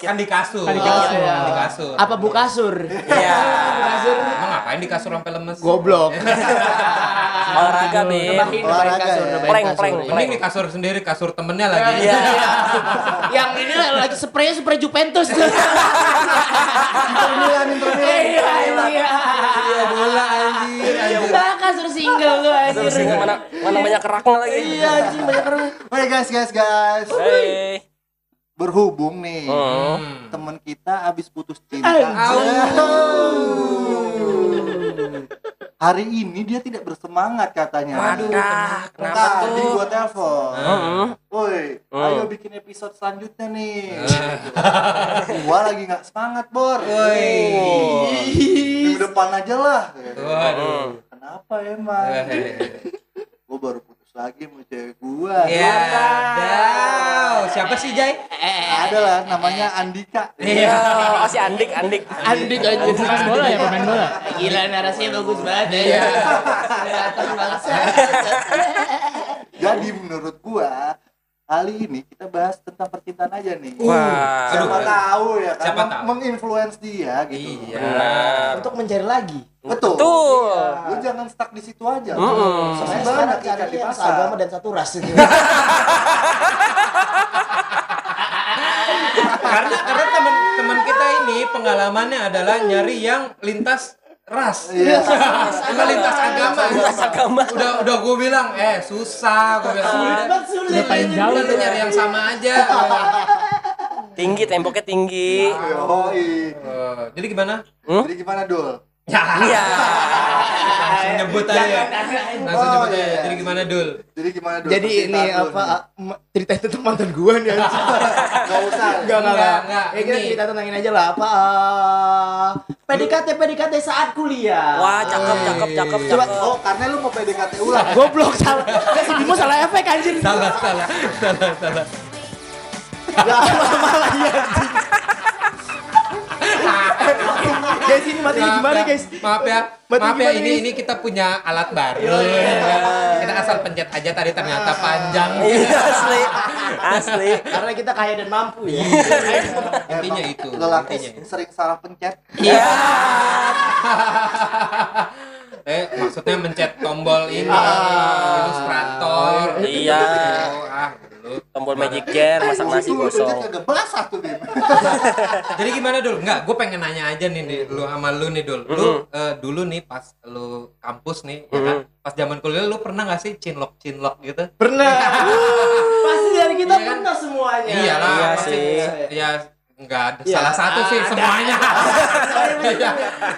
kan di kasur. Kan di kasur. Kan di kasur. Apa bu kasur? Iya. Emang ngapain di kasur sampai lemes? Goblok. Olahraga, Bim. Nebahin, nebahin Olahraga kasur, ya. nebahin Prank, kasur, prank, iya. Ini di kasur sendiri, kasur temennya lagi. Iya. Yang ini lagi spraynya spray Juventus. Inter Milan, Inter Milan. Iya, iya. Iya, bola anjir, anjir. Nah, kasur single lu anjir. Ini mana mana banyak keraknya lagi. Iya, anjing banyak orang. Oke guys, guys, guys. Hey. Berhubung nih, Hmm. teman kita abis putus cinta. Hari ini dia tidak bersemangat katanya. Waduh, kenapa Nah, tuh? jadi gua telepon. Heeh. Woi, Hmm. ayo bikin episode selanjutnya nih. gua lagi nggak semangat, Bor. Woi. Minggu depan aja lah. Waduh. Kenapa emang? gua baru putus lagi sama cewek gua. Ya, dah. Siapa sih, Jai? Ada lah, namanya Andika. Iya, oh, si Andik, Andik. Andik aja Pemain bola ya, pemain bola. Gila narasinya bagus banget ya. Iya. Bangsa. Jadi menurut gua kali ini kita bahas tentang percintaan aja nih. Wah. Siapa Aduh. tahu ya kan Siapa meng- tahu. menginfluence dia gitu. Iya. Untuk mencari lagi. Betul. Betul. Iya. Lu jangan stuck di situ aja. Mm-mm. Masih Saya banyak ikan cari di pasar. seagama dan satu ras gitu. karena karena teman-teman kita ini pengalamannya adalah nyari yang lintas ras. Iya. Bukan lintas agama. Lintas agama. Udah udah gue bilang, eh susah, gue bilang. Udah, Sulit, sulit. Udah paling jauh udah nyari yang sama aja. Tinggi, temboknya tinggi. Yoi. Eh, jadi gimana? Jadi gimana, Dul? Ya. Iya. Langsung nyebut aja. Langsung Oh, nyebut iya, aja. iya. Jadi gimana, Dul? Jadi gimana, Dul? Jadi ini apa nih. cerita itu tentang mantan gua nih anjing. Nggak usah. Enggak, enggak, Enggak, enggak. enggak. Ya kita cerita tentang ini aja lah apa eh, PDKT PDKT saat kuliah. Wah, cakep, cakep, cakep, Coba, oh karena lu mau PDKT ulang. Goblok salah. Enggak si Bimo salah efek anjir. Salah, salah, salah, salah. Enggak malah ya anjing. Guys ini materinya gimana guys? Maaf ya, Mati maaf ya gimana, ini guys? ini kita punya alat baru. iya. Kita asal pencet aja tadi ternyata panjang. Iya, asli. Asli. Karena kita kaya dan mampu ya. Intinya itu. Lelaki Intinya itu. sering salah pencet. Iya. Eh, maksudnya mencet tombol ini, Ah. ilustrator. Iya. Oh, ah. Tombol magic jar, masak nasi kosong. kagak basah tuh, Bim. Jadi gimana dul? Enggak, gue pengen nanya aja nih, nih lu sama lu nih dul. Lu eh, dulu nih pas lu kampus nih, ya kan? Pas zaman kuliah lu pernah gak sih cinlok cinlok gitu? Pernah. Pasti dari kita Iya kan? pernah semuanya. Iya lah, Iya pasti. sih. Ya enggak ada Iya, salah satu sih ada. semuanya. Iya.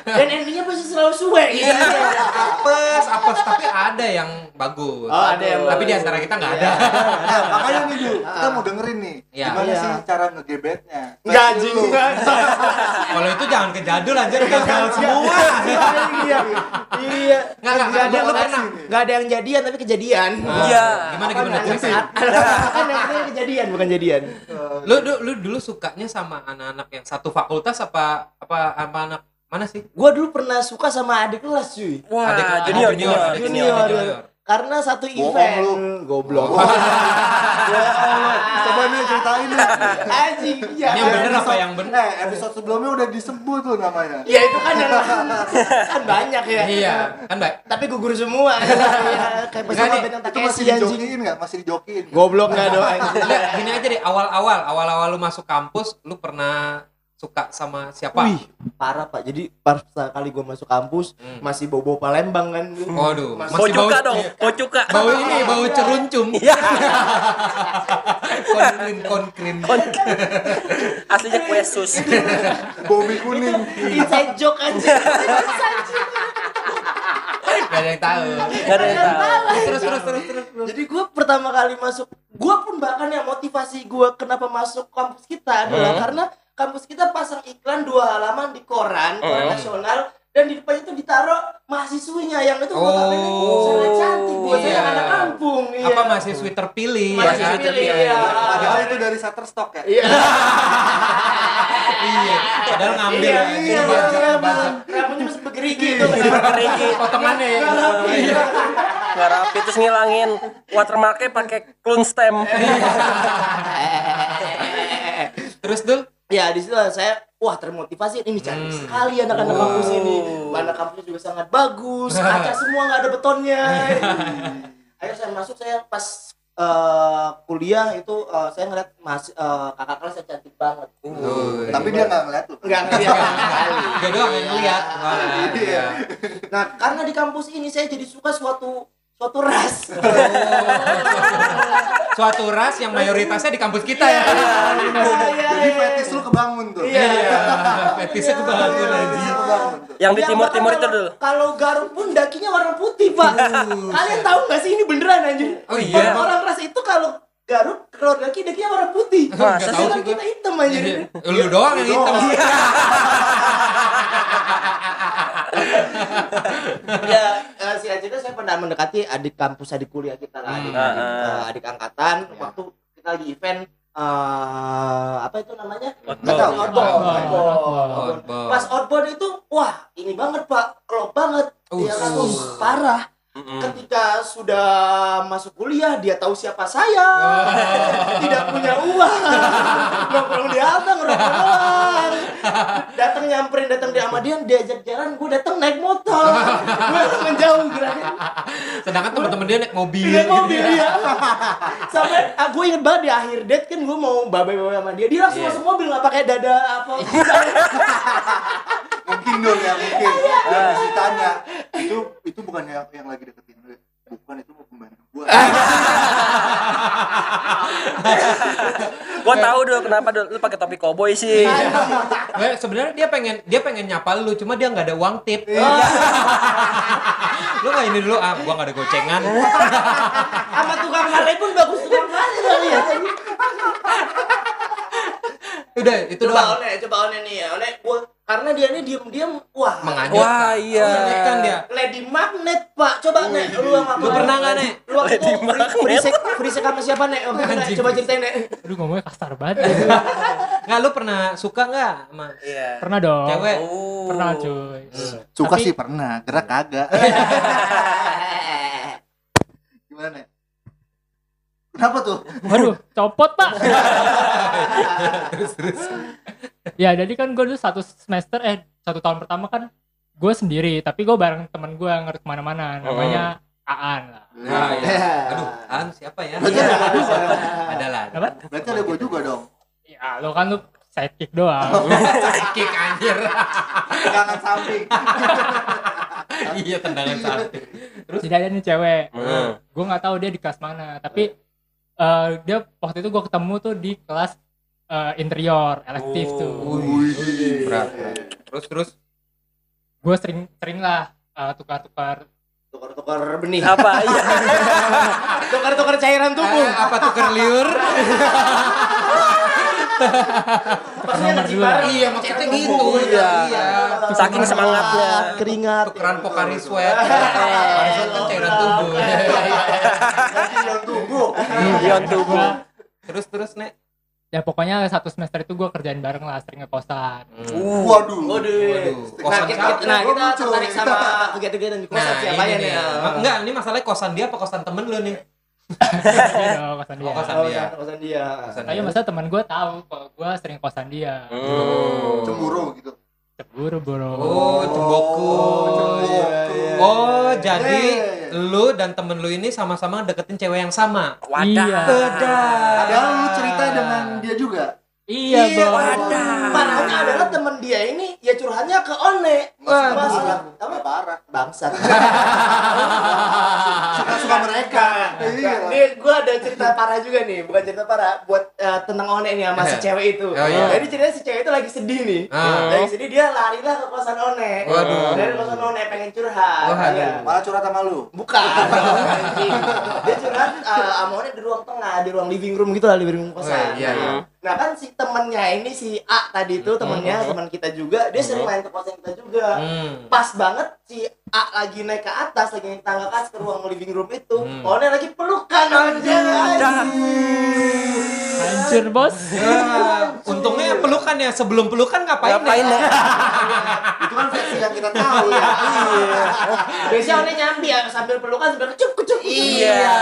Dan endingnya pasti selalu suwe gitu. apes, apes tapi ada yang bagus. Oh, ada yang Tapi di antara kita nggak ada. Nah, makanya nih dulu, kita mau dengerin nih. Iya. Gimana Iya. sih cara ngegebetnya? Enggak lu. Kalau itu jangan kejadul anjir, gagal semua. Iya. Iya. Nggak, nggak, Nggak ada lu pernah. nggak ada yang jadian tapi kejadian. Iya. Gimana gimana Kan kan yang kejadian bukan jadian. Lu, lu lu dulu sukanya sama anak-anak yang satu fakultas apa apa apa anak mana sih? Gua dulu pernah suka sama adik kelas cuy. Wah, Adik- adik junior, junior, junior. adik Junior. junior. Karena satu Bohong event. lu. Goblok. Ya Allah, coba nih ceritain nih. Anjing. Iya. Ini yang bener apa yang bener? Eh, episode sebelumnya udah disebut tuh namanya. Ya itu kan yang kan banyak ya. Iya, kan baik. Tapi gugur semua. Iya, kayak Enggak, pesawat nih, bentang Itu masih dijokiin nggak? Masih dijokiin. Goblok enggak doang. Enggak, gini aja deh, awal-awal, awal-awal lu masuk kampus, lu pernah suka sama siapa? Wih, parah pak. Jadi pas kali gue masuk kampus Hmm. masih bau-bau Palembang kan. Waduh, masih bau cuka dong, mau cuka. Bau ini, bau ceruncum. Iya. Konkrim, konkrim. Aslinya kue sus. Bobi kuning. Inside joke aja. Gak ada yang tahu. Gak ada yang tahu. Terus, terus, terus, terus. terus. Jadi gue pertama kali masuk, gue pun bahkan yang motivasi gue kenapa masuk kampus kita adalah Hmm. karena kampus kita pasang iklan dua halaman di koran, koran Hmm. nasional dan di depannya itu ditaruh mahasiswinya yang itu Oh, notabene sangat cantik buat saya iya. anak kampung. Iya. Apa mahasiswi terpilih? Mahasiswi ya kan? terpilih, Iya, iya. Padahal itu dari Shutterstock ya. Iya. Iya, padahal ngambil Iya, iya, iya. Rambutnya masih bergerigi itu. Bergerigi. Potongannya ya. Iya. Nggak rapi terus ngilangin watermarknya pakai clone stem. Terus dul? Ya di situ saya wah termotivasi ini cantik Hmm. sekali anak-anak kampus ini. Anak kampusnya juga sangat bagus, kaca semua nggak ada betonnya. Akhirnya saya masuk saya pas eh, kuliah itu eh, saya ngeliat mas eh, kakak kelas saya cantik banget. Oh, Tapi dia nggak ngeliat lu. Enggak ngeliat sekali. Dia doang yang ngeliat. Wah, iya. Nah, karena di kampus ini saya jadi suka suatu suatu ras. Suatu ras yang mayoritasnya di kampus kita ya. Iya, Jadi iya. fetis lu kebangun tuh. Iya. Fetisnya kebangun aja. Yang di Yang timur bahkan timur itu kalau- dulu. Kalau Garut pun dakinya warna putih, Pak. Kalian tahu nggak sih ini beneran anjir? Oh, iya? Orang ras itu kalau Garut keluar daki dakinya warna putih. Masa Sedangkan sih kita hitam anjir. Lu doang yang hitam. ya eh, si Aceh itu saya pernah mendekati adik kampus adik kuliah kita lah adik, Hmm. adik, Ah, eh, adik angkatan Ya. waktu kita lagi event eh apa itu namanya Outbound. Nggak tahu. outbound Outbound. outbound. Outbound. pas outbound itu wah ini banget pak klop banget Uh. dia kan uh, parah Mm-mm. ketika sudah masuk kuliah dia tahu siapa saya tidak punya uang nongkrong di halte ngerokok doang datang nyamperin datang di Ahmadian diajak jalan gue datang naik motor gue menjauh gerakan Sedangkan teman-teman dia naik mobil. Gitu mobil ya. dia sampai ah, gue inget banget di akhir date kan gue mau babai sama dia dia langsung Iya. masuk mobil nggak pakai dada apa Mungkin dulu ya, mungkin. Dan ditanya, itu itu bukan yang, yang lagi deketin lu. ya? Bukan itu mau pembantu gua. Gua tahu dulu kenapa dulu lu pakai topi koboi sih. Nggak, sebenarnya dia pengen dia pengen nyapa lu, cuma dia nggak ada uang tip. lu nggak ini dulu ah, gua nggak ada gocengan. sama tukang Harley pun bagus tukang Harley kali ya Udah, itu coba doang. one coba one nih ya one gua karena dia ini diem diem wah Menganyut. Wah, iya. Kan dia. lady magnet pak coba nek lu sama Lu pernah nggak, Nek? lu waktu Lady free sex free sex sama siapa nek oh, Anjing. coba ceritain nek Aduh ngomongnya kasar banget. Nggak, lu pernah suka nggak sama Iya. Pernah dong. cewek? Oh. Pernah cuy. Suka Tapi- sih pernah, gerak kagak. Gimana, Nek? Kenapa tuh? Waduh, copot pak. ya jadi kan gue dulu satu semester eh satu tahun pertama kan gue sendiri tapi gue bareng temen gue yang ngerti ke mana-mana namanya Aan lah Nah, Iya. ya. Aduh, kan siapa ya? Berarti ada juga lah. apa Berarti ada gua juga dong. ya lo kan lu sidekick doang Kick anjir. Jangan samping. iya, tendangan samping. jadi ada nih cewek Hmm. gue nggak tahu dia di kelas mana tapi eh, dia waktu itu gue ketemu tuh di kelas eh, interior elektif Oh. tuh Wih. Berat. Terus terus gue sering sering lah eh, tukar-tukar tukar-tukar benih Apa? Iya. tukar-tukar cairan tubuh Eh, apa tuker liur? maksudnya dua. bareng Iya, maksudnya gitu. Iya. iya Saking semangatnya. keringat Tukeran Pokari Sweat. Pokari Sweat kan cairan tubuh. Nanti yang tubuh. Ion tubuh. terus terus nek. ya pokoknya satu semester itu gue kerjain bareng lah sering ngekosan Uh. Waduh. Waduh. Waduh, Nah, kosan kita, siapa? nah, kita tertarik sama kegiatan-kegiatan di kosan Nah, siapa ya ini nih? Enggak, ini masalahnya kosan dia apa kosan temen lu nih? Iya dong, kosan dia Oh, kosan Oh, dia. kosan dia. Kosan tapi masa teman gue tahu kalau gue sering kosan dia Hmm. Cemburu gitu. Cemburu bro Oh, cemboku. Cemburu. Oh, jadi Eh. lu dan temen lu ini sama-sama deketin cewek yang sama. Wadah. Iya. Padahal lu cerita dengan dia juga. Iya bro wadah. Parahnya adalah temen dia ini ya curhatnya ke One. Masalah Apa parah? Bangsat. Suka-suka mereka. Iya. Nih, gue ada cerita parah juga nih, bukan cerita parah, buat eh, tentang One nih sama si cewek itu. Oh, iya. Jadi ceritanya si cewek itu lagi sedih nih. Ah. Lagi sedih dia larilah ke kosan One. Waduh. Dari kosan One pengen curhat. Oh. Iya. Malah curhat sama lu. Bukan. dia curhat uh, sama One di ruang tengah, di ruang living room gitu lah, living room kosan. Oh, iya, iya. Nah kan si temennya ini si A tadi itu temennya teman kita juga, dia sering main ke kosan kita juga. Hmm. Pas banget si A lagi naik ke atas, lagi naik tangga ke atas ke ruang living room itu, Hmm. One lagi pelukan aja. hancur bos Ah, untungnya pelukan ya sebelum pelukan ngapain, Ngapain ya? ya? Itu kan versi yang kita tahu ya. Biasanya One nyambi ya sambil pelukan sambil kecup kecup. kecup. Iya.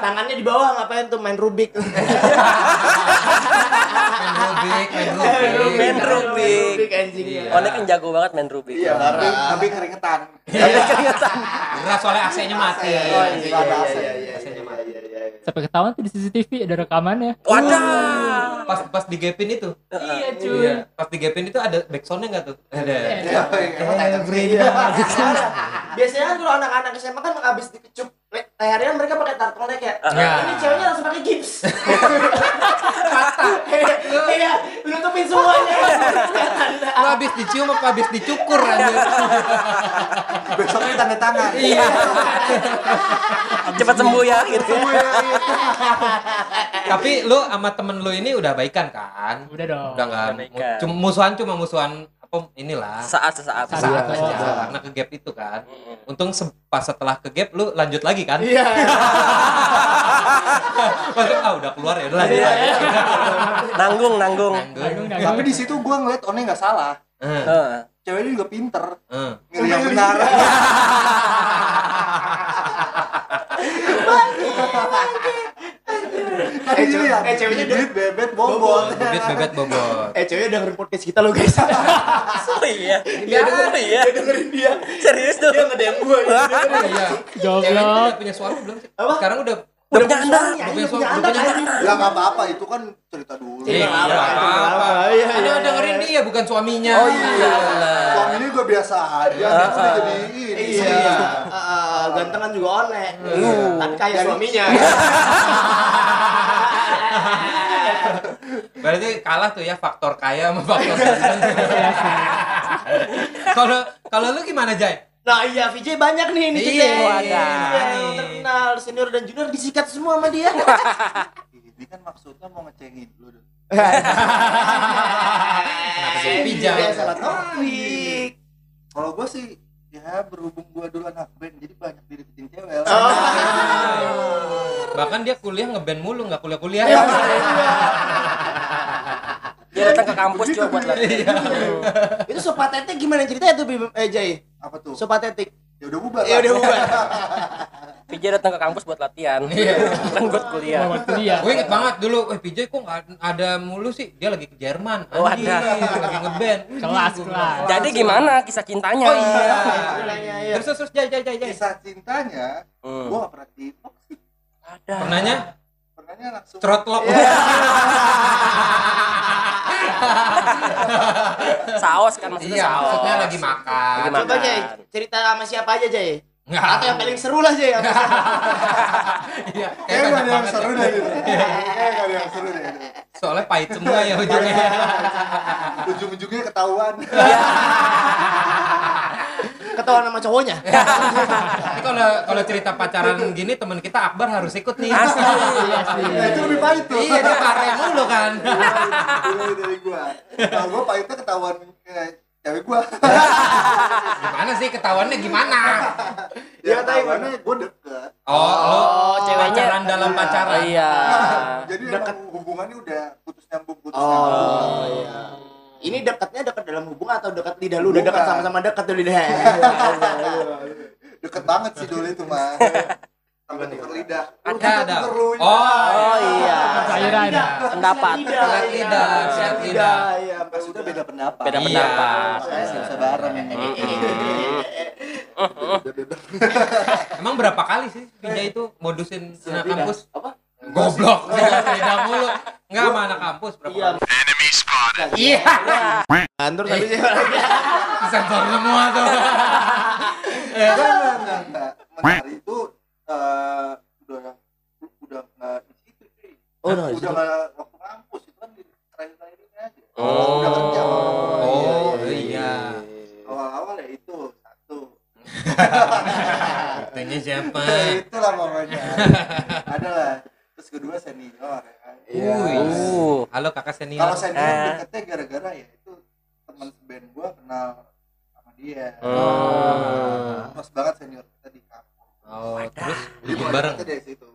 Tangannya di bawah ngapain tuh main Rubik. Rubik, main Rubik. Main Rubik. Rubik anjing. Iya. Onek kan jago banget main Rubik. Iya, tapi keringetan Berat soalnya AC-nya mati. Oh iya iya Ada iya AC. iya iya AC-nya iya mati. iya iya. Sampai ketahuan tuh di CCTV ada rekamannya. Wadah. Pas pas di gapin itu. Iya cuy. Iya. Pas di gapin itu ada backsoundnya nggak tuh? Ada. ya. Iya. Biasanya kan kalau anak-anak SMA kan habis dikecup lehernya mereka pakai turtleneck ya. Iya. Ini ceweknya langsung pakai gips. Iya, nutupin semuanya. Lu habis dicium apa habis dicukur anjir? besoknya tanda tangan Iya. Cepat sembuh ya gitu. Tapi lu sama temen lu ini udah baikan kan? Udah dong. Udah nggak Udah baikan. cuma musuhan cuma musuhan inilah. Saat sesaat. Saat. saat Iya. aja karena ke gap itu kan. Untung se- pas setelah ke gap lu lanjut lagi kan? Iya. Maksudnya, ah udah keluar ya udah lanjut Iya. lagi. Nanggung, nanggung. Nanggung. Nanggung, nanggung. tapi di situ gua ngeliat One nggak salah Eh, Heeh. ceweknya juga pinter eh. milih yang benar Tadi Eh, cewek- lihat, eh, ceweknya bibit, bebet, bobot. Bibit bebet bobot. Eh ceweknya dengerin podcast kita lo guys. Oh iya. Dia dengerin, iya. dia dengerin dia. Serius tuh. Dia dia dengerin. Iya. Udah punya suami belum sih? Apa? Sekarang udah Udah punya anak. suami, Udah punya anak. Ya nggak apa-apa, itu kan cerita dulu. Iya, Iya, apa-apa. iya, Ada iya, dengerin iya. dia bukan suaminya. Oh iya. Suaminya gue biasa aja, dia udah jadi ini. Iya. Ah, gantengan juga onek. Tapi kayak suaminya. Berarti kalah tuh ya faktor kaya sama faktor ganteng. Kalau kalau lu gimana Jay? Nah iya VJ banyak nih ini Iya, VJ. Iya, yang terkenal senior dan junior disikat semua sama dia. Ini kan maksudnya mau ngecengin lu. Dun. Kenapa jadi pijak? Dia salah topik. Kalau gue sih ya berhubung gue dulu anak band jadi banyak dideketin cewek. Oh. Bahkan dia kuliah ngeband mulu, nggak kuliah-kuliah. Iya. Dia datang ke kampus cuma buat latihan. Itu sopatetik gimana ceritanya tuh Bim eh Jay? Tuh? Sopatetik. Ya udah bubar. Ya udah bubar. PJ datang ke kampus buat latihan. Bukan buat kuliah. Buat kuliah. Gue inget banget dulu, eh PJ kok ada mulu sih? Dia lagi ke Jerman. Oh, Anjing, ada. lagi ngeband. Kelas, Gua kelas. bilang, Jadi gimana kisah cintanya? Oh iya. Ceritanya, iya. Terus terus terus Jay Jay Jay Jay. Kisah cintanya, Hmm. gue gak pernah tipok sih. Ada. Pernahnya Pernahnya langsung. cerotlok. Saus kan maksudnya Iya, saus. maksudnya lagi makan. Lagi Coba makan. Jay, cerita sama siapa aja Jay? Nggak. Atau yang paling seru lah Jay. Iya, Kayak kayak gak banyak ada yang seru ya. deh gitu. Kayak gak ada yang seru deh. Soalnya pahit semua ya ujungnya. Ujung-ujungnya ketahuan. Ketahuan sama cowoknya. Tapi kalau kalau cerita pacaran gini teman kita Akbar harus ikut nih. Asli. Nah itu lebih pahit tuh. Iya, dia pare mulu kan. Mulai dari gua. Kalau gua pahitnya ketahuan eh, cewek gua. Gimana sih ketahuannya gimana? Ya yang ketahuannya gua deket. Oh, lo Oh, ceweknya- pacaran dalam Iya. pacaran. Iya. Jadi Deket. emang hubungannya udah putus nyambung putus Oh nyambung. iya. Ini dekatnya dekat dalam hubungan atau dekat lidah lu? Udah dekat sama-sama dekat tuh lidah. Deket banget sih dulu itu mah. Sampai tuker lidah. Lu Ada ada. Oh, Oh iya. Cairan. Pendapat. Silat lidah, silat lidah. Iya, Maksudnya beda pendapat. Beda Iya. pendapat. Saya sih bisa bareng. emang berapa kali sih Pinja itu modusin anak lidah. kampus? Apa? Goblok, lidah mulu. Enggak sama anak kampus berapa Iya. kali? Iya. Kantor tapi siapa lagi? Sensor semua tuh. Enggak, enggak, enggak, enggak. Itu eh, udah udah nggak di situ sih. Oh, udah nggak di udah situ. nggak waktu kampus itu kan di terakhir-terakhir ini aja. Oh. udah kerja. Oh, iya. Awal-awal ya itu satu. Tanya siapa? Ya, itulah pokoknya. Ada lah. Terus kedua senior ya kan. Wih. Uh. Halo kakak senior. Kalau senior Eh. deketnya gara-gara ya itu teman band gua kenal sama dia. Oh. Pas banget senior kita di kampus. Oh, terus bikin bareng. dari situ.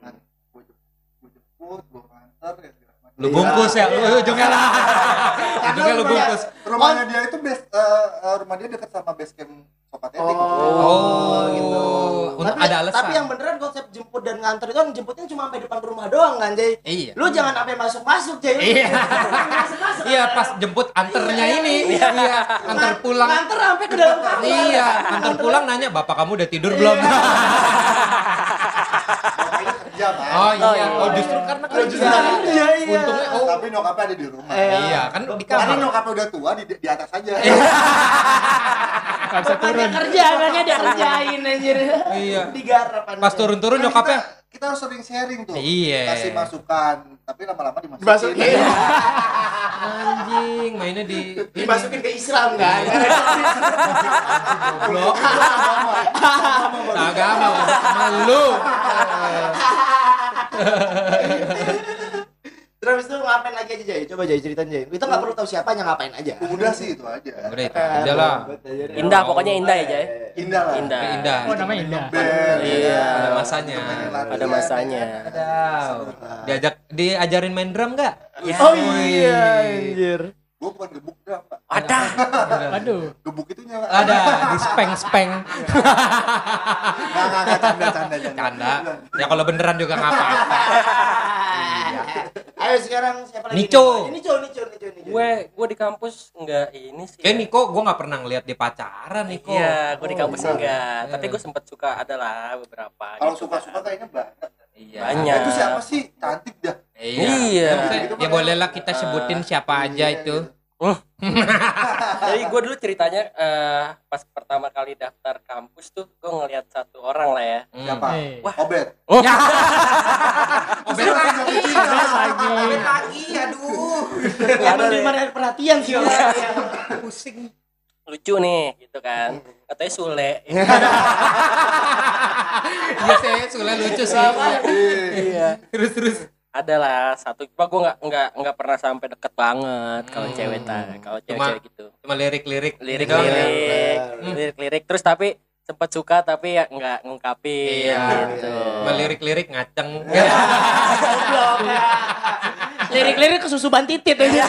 Nah, gua jemput, gua nganter ya. Lu bungkus ya, lu ujungnya lah. Ujungnya lu bungkus. Rumahnya dia itu base eh, rumah dia dekat sama base camp Sopatetik. Oh. Oh, gitu. Tapi, ada alasan. tapi yang beneran nganter itu kan jemputnya cuma sampai depan rumah doang kan Jay Iya. lu jangan sampai masuk masuk Jay Iya. jangan masuk-masuk. Iya pas jemput anternya ini, iya, antar pulang. nganter sampai ke dalam kamar Iya, antar pulang nanya bapak kamu udah tidur belum? Bapaknya kerja kan Oh iya, iya. oh justru karena Lu kerja. kerja iya Untungnya oh tapi nyokapnya ada di rumah iya kan di karena kamar. nyokapnya udah tua di, di atas aja Bapaknya turun. kerja anaknya dia kerjain anjir Iya. digarap. Pas turun-turun Kan nyokapnya. Kita, harus sering sharing tuh. Iya. kasih masukan tapi lama-lama dimasukin. Dimasukin. Anjing, mainnya di dimasukin ke Islam kan blok agama malu. terus itu ngapain lagi aja Jay coba Jay ceritain Jay kita nggak perlu tahu siapanya ngapain aja udah sih itu aja Udah itu aja lah. Indah pokoknya indah ya, Jay. indah lah Indah. Indah. Oh namanya Indah. Band, Iya. Ada masanya. Ada masanya. Ada. Diajak diajarin main drum enggak? oh iya anjir gue bukan gebuk dah pak Ada. Aduh. gebuk itu nyala Ada di speng speng. nggak nggak nggak canda canda Canda. Ya kalau beneran juga nggak apa-apa. ayo sekarang siapa lagi Nico. nih? Nico Nico Nico Nico Gue gue di kampus enggak ini sih. Kayak Niko, gue nggak pernah ngeliat dia pacaran Niko. Iya, gue di kampus Oh, enggak. iya. Tapi gue sempet suka adalah beberapa. kalau gitu suka kan. suka kayaknya banyak Iya. Banyak. itu siapa sih cantik dah Iya. Iya. Ya, ya bolehlah kita sebutin siapa aja Iya, itu. Jadi gue dulu ceritanya eh, pas pertama kali daftar kampus tuh gue ngeliat satu orang lah ya. Hmm. siapa Eh. Wah. Obet Ya. Obet lagi. lagi. Obet lagi. Aduh. emang di mana perhatian sih orang ya. Pusing. Lucu nih gitu kan. Katanya Sule. Iya saya Sule lucu sih. Iya. Terus terus. Ada lah satu. Cuma gue nggak nggak nggak pernah sampai deket banget kalau Hmm. cewek tak kalau Cuma- cewek-cewek gitu. Cuma lirik-lirik. Lirik-lirik, Hmm. lirik-lirik. Terus tapi sempat suka tapi ya nggak ngungkapin Iya. gitu. Cuma lirik-lirik ngaceng. Goblok. lirik-lirik ke susu bantitit aja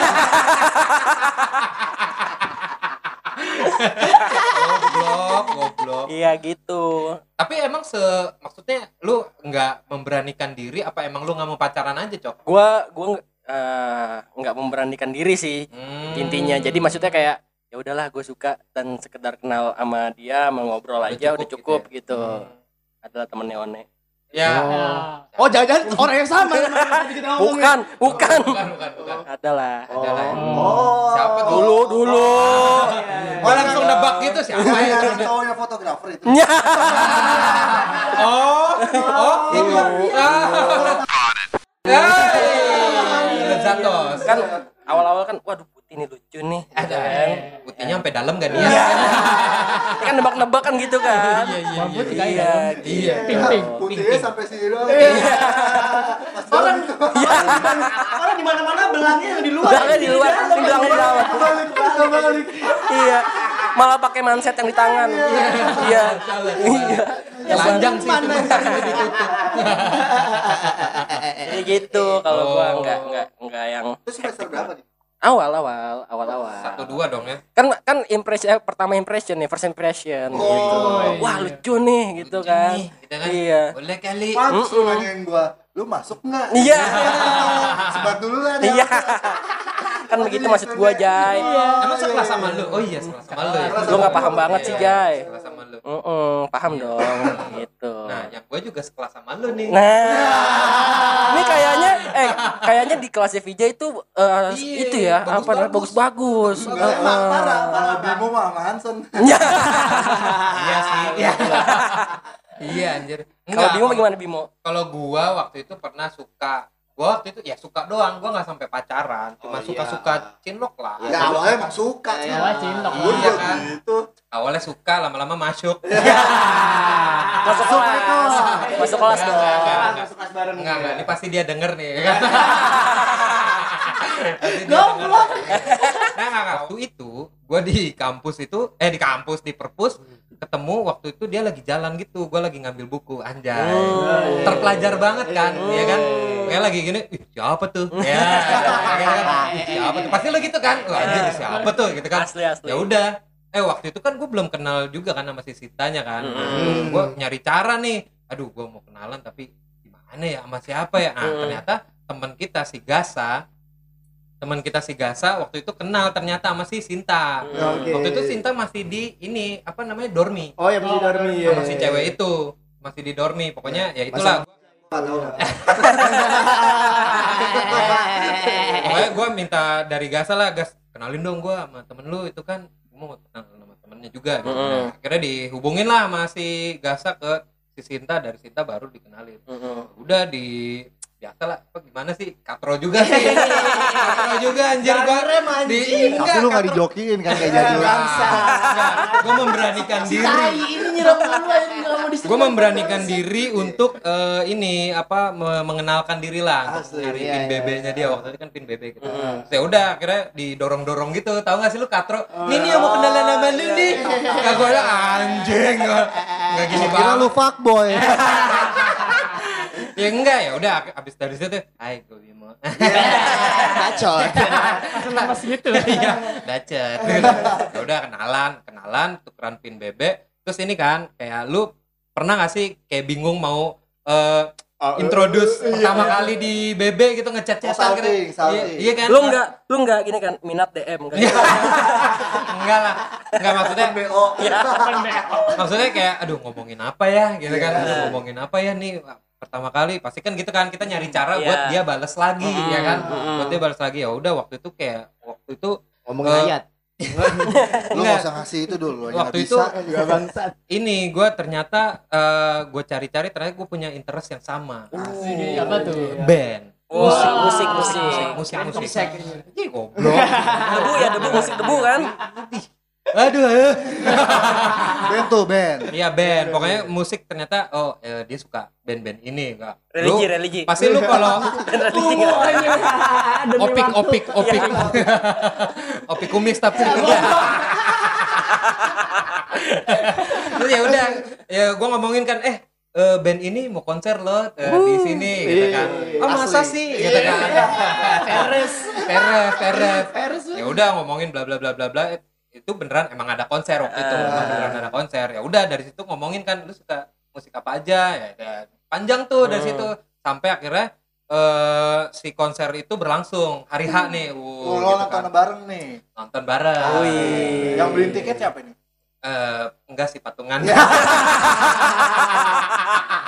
goblok, goblok. Iya gitu. Tapi emang se maksudnya lu nggak memberanikan diri apa emang lu nggak mau pacaran aja, Cok? Gua gua nggak nggak memberanikan diri sih Hmm. intinya. Jadi maksudnya kayak ya udahlah gue suka dan sekedar kenal sama dia mau ngobrol Udah aja cukup udah cukup gitu gitu. Hmm. Adalah temennya One. Ya. Nah, oh jangan orang yang sama sama yang tadi kita ngomongin. Bukan, bukan. Bukan, bukan, bukan. Adalah. Adalah. oh Siapa tuh? Dulu dulu. Oh, langsung nebak gitu siapa ya? yang cowoknya fotografer itu Ya. Oh, oh, itu. Hey, Zatos. Kan awal-awal kan waduh putih nih lucu nih. ada putihnya sampai dalam gak dia? Iya. kan nebak-nebak kan gitu kan. Iya, iya, Bambu tiga Iya, dalam. Iya. Pink pink. putihnya sampai sini doang pas orang jalan orang di mana mana belangnya yang di luar Belangnya di luar, belangnya di dalam. balik balik Iya. Malah pakai manset yang di tangan. Iya. Iya. Telanjang sih itu. Mana? Jadi gitu kalau gua enggak enggak enggak yang itu semester berapa nih awal awal awal awal. Satu dua dong ya. Kan kan impression eh, pertama impression nih, first impression gitu. iya. Wah, lucu nih gitu kan. nih, gitu kan. Iya. Boleh kali. Pantes lu nanyain gua lu masuk nggak Iya. sebat dulu lah dia. Iya. kan begitu maksud gua, Jay. Emang sekelas sama lu? Oh iya, sekelas sama lu ya. Lu nggak paham banget sih, Jay. Sekelas sama lu. Heeh, paham dong gitu. Nah, gue juga sekelas sama lu nih. Nah, ini kayaknya eh kayaknya di kelas VJ itu eh, Iya, itu ya bagus-bagus. apa namanya bagus-bagus. Heeh. parah kalau Bimo mah sama Hansen Ya. Iya sih. Iya. Iya anjir. Kalau Bimo gimana Bimo? Kalau gua waktu itu pernah suka gua waktu itu ya suka doang, gua nggak sampai pacaran, cuma Oh, suka-suka cinlok lah. ya awalnya emang suka sih Awalnya cinlok. Gua Iya kan? gitu Awalnya suka, lama-lama masuk. Masuk kelas. Masuk kelas dong. Masuk kelas bareng Enggak, enggak, ini pasti dia denger nih. Dia Goblok. Nah, enggak, enggak. Waktu itu gua di kampus itu eh di kampus di perpus ketemu waktu itu dia lagi jalan gitu, gua lagi ngambil buku anjay. Hmm. Terpelajar banget kan, ya kan? Kayak lagi gini, ih siapa tuh? Ya, ya kan? Siapa tuh? Pasti lo gitu kan? Wah, anjir siapa tuh gitu kan? Asli asli. Ya udah, eh waktu itu kan gue belum kenal juga kan sama si Sintanya kan Hmm. gue nyari cara nih aduh gue mau kenalan tapi gimana ya sama siapa ya nah Hmm. ternyata teman kita si Gasa teman kita si Gasa waktu itu kenal ternyata sama si Sinta Hmm. Oke. waktu itu Sinta masih di ini apa namanya dormi Oh ya masih dormi ya. sama si cewek itu masih di dormi pokoknya ya itulah pokoknya gue minta dari Gasa lah Gas kenalin dong gue sama temen lu itu kan mau kenal sama temennya juga gitu. Mm-mm. Nah, akhirnya dihubungin lah sama si Gasa ke si Sinta dari Sinta baru dikenalin Mm-mm. udah di biasa lah apa gimana sih katro juga sih katro juga anjir gua rem, di anjing. Tapi lu nggak dijokiin kan kayak jadi lu. Bangsa. gue memberanikan Si diri tai ini nyiram dulu aja nggak mau disebut. gue memberanikan diri untuk eh, ini apa me- mengenalkan diri lah Asli, nyari iya, pin iya, BB-nya dia waktu itu kan pin BB gitu. Mm. Terus ya udah akhirnya didorong-dorong gitu. Tahu gak sih lu katro? Nih nih yang mau kenalan sama lu nih. Kagak gue bilang anjing. gua. Nggak gini Kira banget. lu fuckboy. Ya enggak ya udah abis dari situ. Hai gue Bimo. Bacot. Langsung lemes gitu. Iya, dacet. Ya udah kenalan, kenalan, tukeran pin BB. Terus ini kan kayak lu pernah gak sih kayak bingung mau eh, introduce pertama kali di BB gitu ngechat Oh, gitu. Iya, iya kan? lu nggak lu nggak gini kan minat DM kan enggak lah. Enggak maksudnya BO. maksudnya kayak aduh ngomongin apa ya gitu kan. Iya. Aduh ngomongin apa ya nih pertama kali pasti kan gitu kan kita nyari cara Iya. buat dia balas lagi Mm, ya kan. mm. Buat dia balas lagi ya udah waktu itu kayak waktu itu Ngomongin Eh, ayat. Lu Enggak. nggak usah ngasih itu dulu. yang Waktu itu bisa. Juga bangsat. ini gue ternyata gue cari-cari ternyata gue punya interest yang sama Asli, apa tuh? band musik musik musik musik musik Musik. Ih, goblok debu ya debu musik debu kan aduh eh. band tuh band. iya band pokoknya musik ternyata oh eh, dia suka band-band ini enggak religi Lu- religi. pasti lu kalau religi. Nggak? opik opik opik. Opik kumis tapi. Terus ya udah ya gue ngomongin kan eh eh, band ini mau konser loh eh, di sini gitu kan. Oh masa Asli. sih? Gitu kan. Peres. teres Peres. ya udah ngomongin bla bla bla bla bla itu beneran emang ada konser waktu itu Emang beneran ada konser ya udah dari situ ngomongin kan lu suka musik apa aja ya udah. panjang tuh dari Hmm. situ sampai akhirnya eh si konser itu berlangsung hari H nih uh, Oh, lo gitu nonton kan. bareng nih. nonton bareng Wih. Yang beliin tiket siapa ini? Eh, enggak sih patungan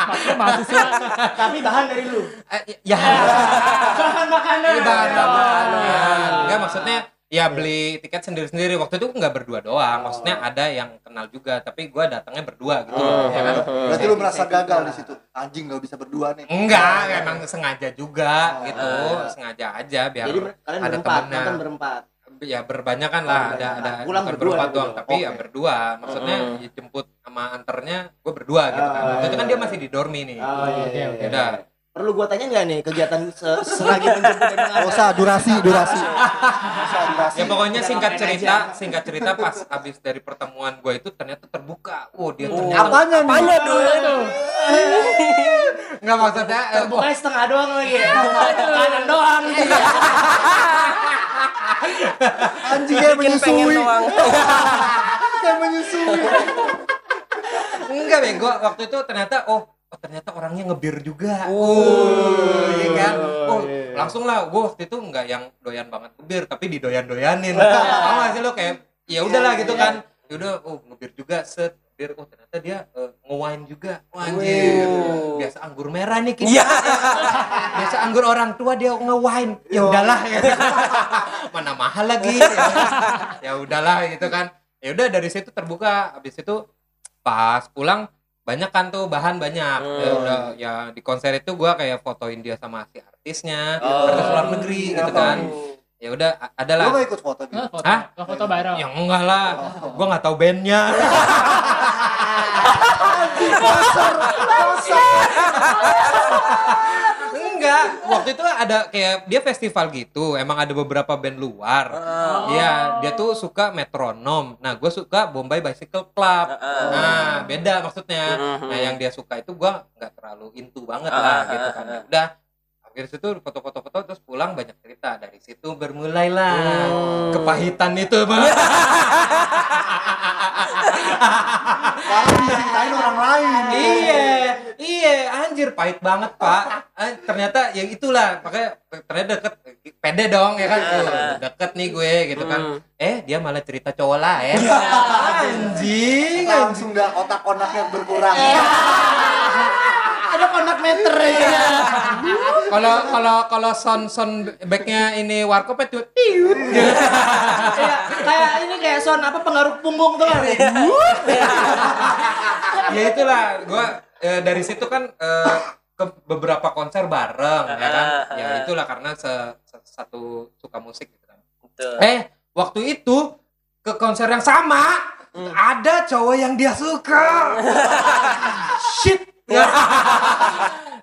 Maksudnya mahasiswa Tapi bahan dari lu. Eh, ya Bahan makanan. Bahan makanan. Enggak maksudnya ya beli tiket sendiri-sendiri waktu itu nggak berdua doang maksudnya ada yang kenal juga tapi gua datangnya berdua gitu Oh. ya kan Berarti lu merasa gagal di situ. Anjing nggak bisa berdua nih. enggak emang sengaja juga Oh. gitu sengaja aja biar Jadi kalian ada berempat, temennya. nonton berempat. ya berbanyakan lah ada ada Pulang bukan berdua berempat gitu. doang tapi ya Oke. berdua maksudnya Hmm. ya jemput sama anternya gue berdua gitu kan Oh, waktu itu kan iya. dia masih di dormi nih Oh iya. Oke, iya, oke. iya. udah Perlu gua tanya nggak nih kegiatan se- selagi menjemput dan mengantar? Gak usah durasi, durasi. Gak usah durasi. ya pokoknya singkat cerita singkat cerita pas abis dari pertemuan gue itu ternyata terbuka oh dia Oh. ternyata Apanya nih? apanya dulu nggak maksudnya eh, Bukannya setengah doang lagi. Kanan doang. Anjing kayak bikin pengen menyusui. Kayak menyusui. enggak bego waktu itu ternyata oh oh ternyata orangnya ngebir juga. Oh iya kan? oh langsung lah. Gue waktu itu nggak yang doyan banget ngebir tapi didoyan doyanin tau gak sih lo kayak ya udahlah gitu kan. Ya udah oh ngebir juga set bir oh ternyata dia eh, nge-wine juga. Wah, anjir biasa anggur merah nih kita. Iya. biasa anggur orang tua dia nge-wine. Ya udahlah ya. mana mahal lagi ya udahlah gitu kan. Ya udah dari situ terbuka. Habis itu pas pulang banyak kan tuh bahan banyak ya Hmm. udah ya di konser itu gua kayak fotoin dia sama si artisnya Oh. artis luar negeri gitu kan ya udah ada lah gak ikut foto gitu? foto, Hah? nggak foto bareng. ya enggak lah gua nggak tahu bandnya enggak waktu itu ada kayak dia festival gitu emang ada beberapa band luar Iya, dia tuh suka metronom. Nah, gue suka Bombay Bicycle Club. Nah, beda maksudnya. Nah, yang dia suka itu gue nggak terlalu into banget Ah, lah ah, gitu kan. ah. Udah, dari situ foto-foto-foto terus pulang banyak cerita dari situ bermulailah Hmm. kepahitan itu bang diceritain orang lain. iya iya anjir pahit banget pak Ah, ternyata ya itulah makanya ternyata deket pede dong ya kan? Oh, deket nih gue gitu kan. Hmm. eh dia malah cerita cowok lain. Anjing. Anjing Langsung dah otak-otak yang berkurang. Ada konak meter ya. kalau kalau kalau sound sound backnya ini warkop itu tiut. Kayak kayak ini kayak sound apa pengaruh punggung tuh kan. ya itulah gua eh, dari situ kan eh, beberapa konser bareng ya kan Ah, ya ah. itulah karena se- se- satu suka musik gitu kan Betul. eh waktu itu ke konser yang sama ada cowok yang dia suka shit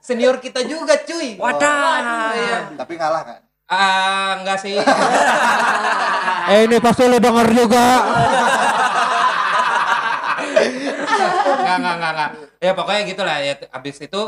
senior kita juga cuy Wadah. Iya. Tapi ngalah kan? ah enggak sih Eh ini pasti lo denger juga. enggak enggak enggak enggak ya pokoknya gitulah ya abis itu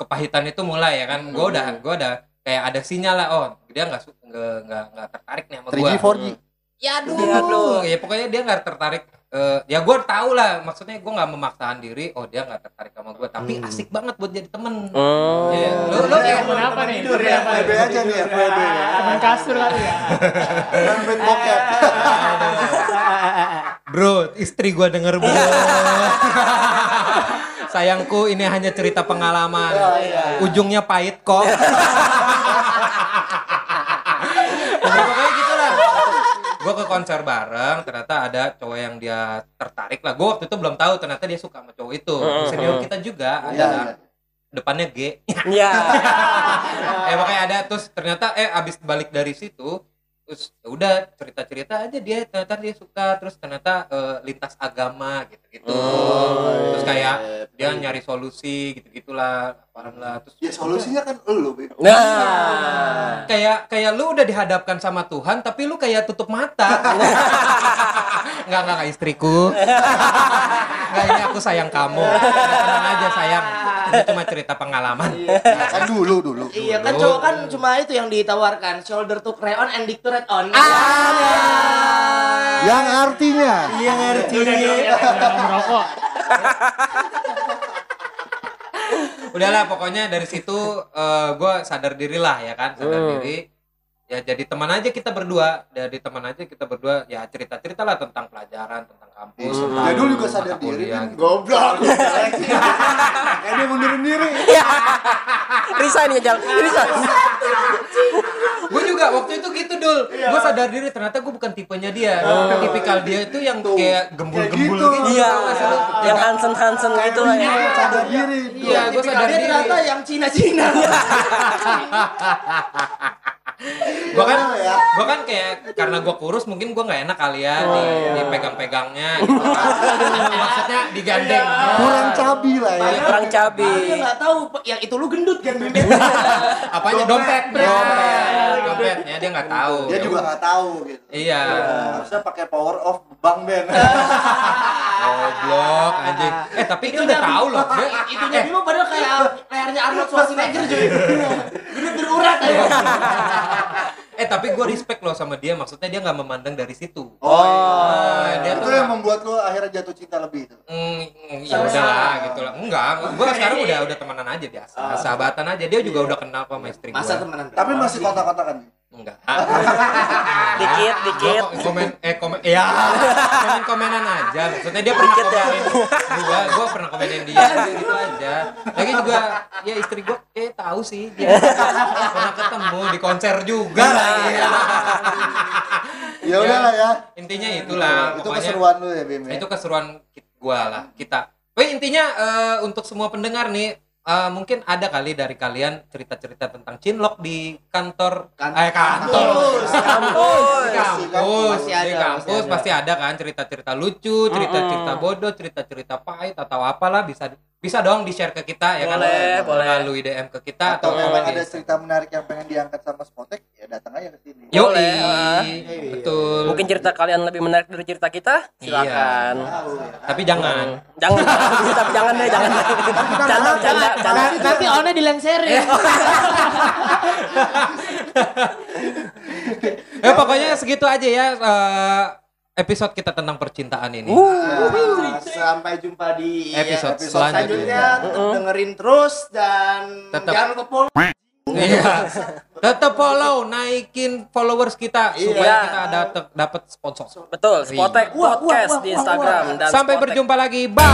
kepahitan itu mulai ya kan gue udah gue udah kayak ada sinyal lah oh dia nggak nggak nggak nggak tertarik nih sama 3G, gue 4G. ya aduh, Ya, aduh. ya pokoknya dia nggak tertarik Eh, ya gue tahu lah maksudnya gue nggak memaksakan diri oh dia nggak tertarik sama gue tapi asik banget buat jadi temen Hmm. Iya. lu lu Temen kenapa nih? tidur ya, Temen apa FWB nih? aja nih, FWB ya. Temen kasur kali ya. Main bokep. bro istri gue denger bro sayangku ini hanya cerita pengalaman. Ujungnya pahit kok. Ya, pokoknya gitu lah gue ke konser bareng ternyata ada cowok yang dia tertarik lah. Gue waktu itu belum tahu ternyata dia suka sama cowok itu. Senior kita juga ada Iya, lah. iya. depannya G. Ya. eh makanya ada. Terus ternyata eh abis balik dari situ terus ya udah cerita cerita aja dia ternyata dia suka terus ternyata eh, lintas agama gitu gitu terus kayak dia nyari solusi gitu gitulah apaan lah terus Ya solusinya kan elu, Beb. Nah. kayak kayak lu udah dihadapkan sama Tuhan tapi lu kayak tutup mata. Nggak nggak nggak istriku. Nggak ini aku sayang kamu. Tenang aja sayang. Ini cuma cerita pengalaman. Nah, kan dulu dulu. Iya kan cowok kan cuma itu yang ditawarkan shoulder to cry on and dick to red on. Yang artinya. Iya ngerti Jangan merokok. Udahlah pokoknya dari situ gue sadar diri lah ya kan sadar Hmm. diri ya jadi teman aja kita berdua jadi teman aja kita berdua ya cerita cerita lah tentang pelajaran tentang kampus Hmm. tentang Jadul juga mata sadar diri kuliah kan. gitu. Goblok. Kayak dia mundurin diri. Resign ya, Jal. Resign. Gue juga waktu itu gitu dul gue sadar diri ternyata gue bukan tipenya dia tipikal dia itu yang Tuh. kayak gembul-gembul gitu, gitu. Iya. Lu? Yang Hansen-Hansen gitu lah ya. Sadar diri. Iya, gue sadar diri. ternyata yang Cina-Cina. Gue kan, Ya. gue kan kayak karena gue kurus mungkin gue nggak enak kali ya Oh, di, iya. dipegang-pegangnya gitu kan. Maksudnya digandeng. Kurang cabi lah ya. Iya, kurang cabi. Dia nggak tahu yang itu lu gendut kan. Apanya dompet? Dompet. Dompet. Dompetnya dia nggak tahu. Dia juga nggak tahu gitu. Iya. Harusnya pakai power of Bang Ben. Goblok anjing. Eh tapi dia udah tahu loh. Dia Itunya eh, dulu padahal kayak layarnya Arnold Schwarzenegger cuy. Gendut berurat aja. Eh tapi gue respect loh sama dia. Maksudnya dia nggak memandang dari situ. Oh, Nah, dia itu tuh yang membuat lo akhirnya jatuh cinta lebih itu. Hmm, ya udah lah gitu lah. Enggak, gue sekarang udah udah temenan aja biasa. Sahabatan aja. Dia juga udah kenal sama istri Masa temenan. Tapi masih kontak-kontakan. Enggak. Dikit, dikit. Gua komen eh komen ya komen komenan aja maksudnya dia pernah Dikit ya. komenin gua gua pernah komenin dia gitu aja lagi juga ya istri gua eh tahu sih dia pernah ketemu di konser juga lagi Ya udah lah ya. intinya itulah Itu pokoknya keseruan lu ya, Bim. ya? itu keseruan gua lah kita Wah intinya eh, untuk semua pendengar nih eh, mungkin ada kali dari kalian cerita-cerita tentang cinlok di kantor Kan- eh kantor Kampus. Kampus. di kampus Pasti di ada, kampus pasti ada. pasti ada kan cerita-cerita lucu cerita-cerita bodoh cerita-cerita pahit atau apalah bisa bisa dong di share ke kita ya kan Boleh, boleh. melalui DM ke kita atau memang di- ada cerita menarik yang pengen diangkat sama Spotek ya datang aja ke sini Yo, Boleh, ah. betul. Mungkin cerita kalian lebih menarik dari cerita kita? Silakan. Tahu ya. Tapi jangan. Jangan, tapi jangan deh, jangan deh. Canda, canda, canda. Nanti onnya dilenserin. Ya pokoknya segitu aja ya eh, episode kita tentang percintaan ini. Nah, sampai jumpa di Episode episode selanjutnya. selanjutnya. Tetap dengerin terus dan Tetap. jangan lupa follow. Iya. Tetap follow, naikin followers kita supaya Iya. kita ada dapat sponsor. Betul, Spotek Wah, wah, Podcast wah, di wah, Instagram dan Sampai Spotek berjumpa lagi. Bye.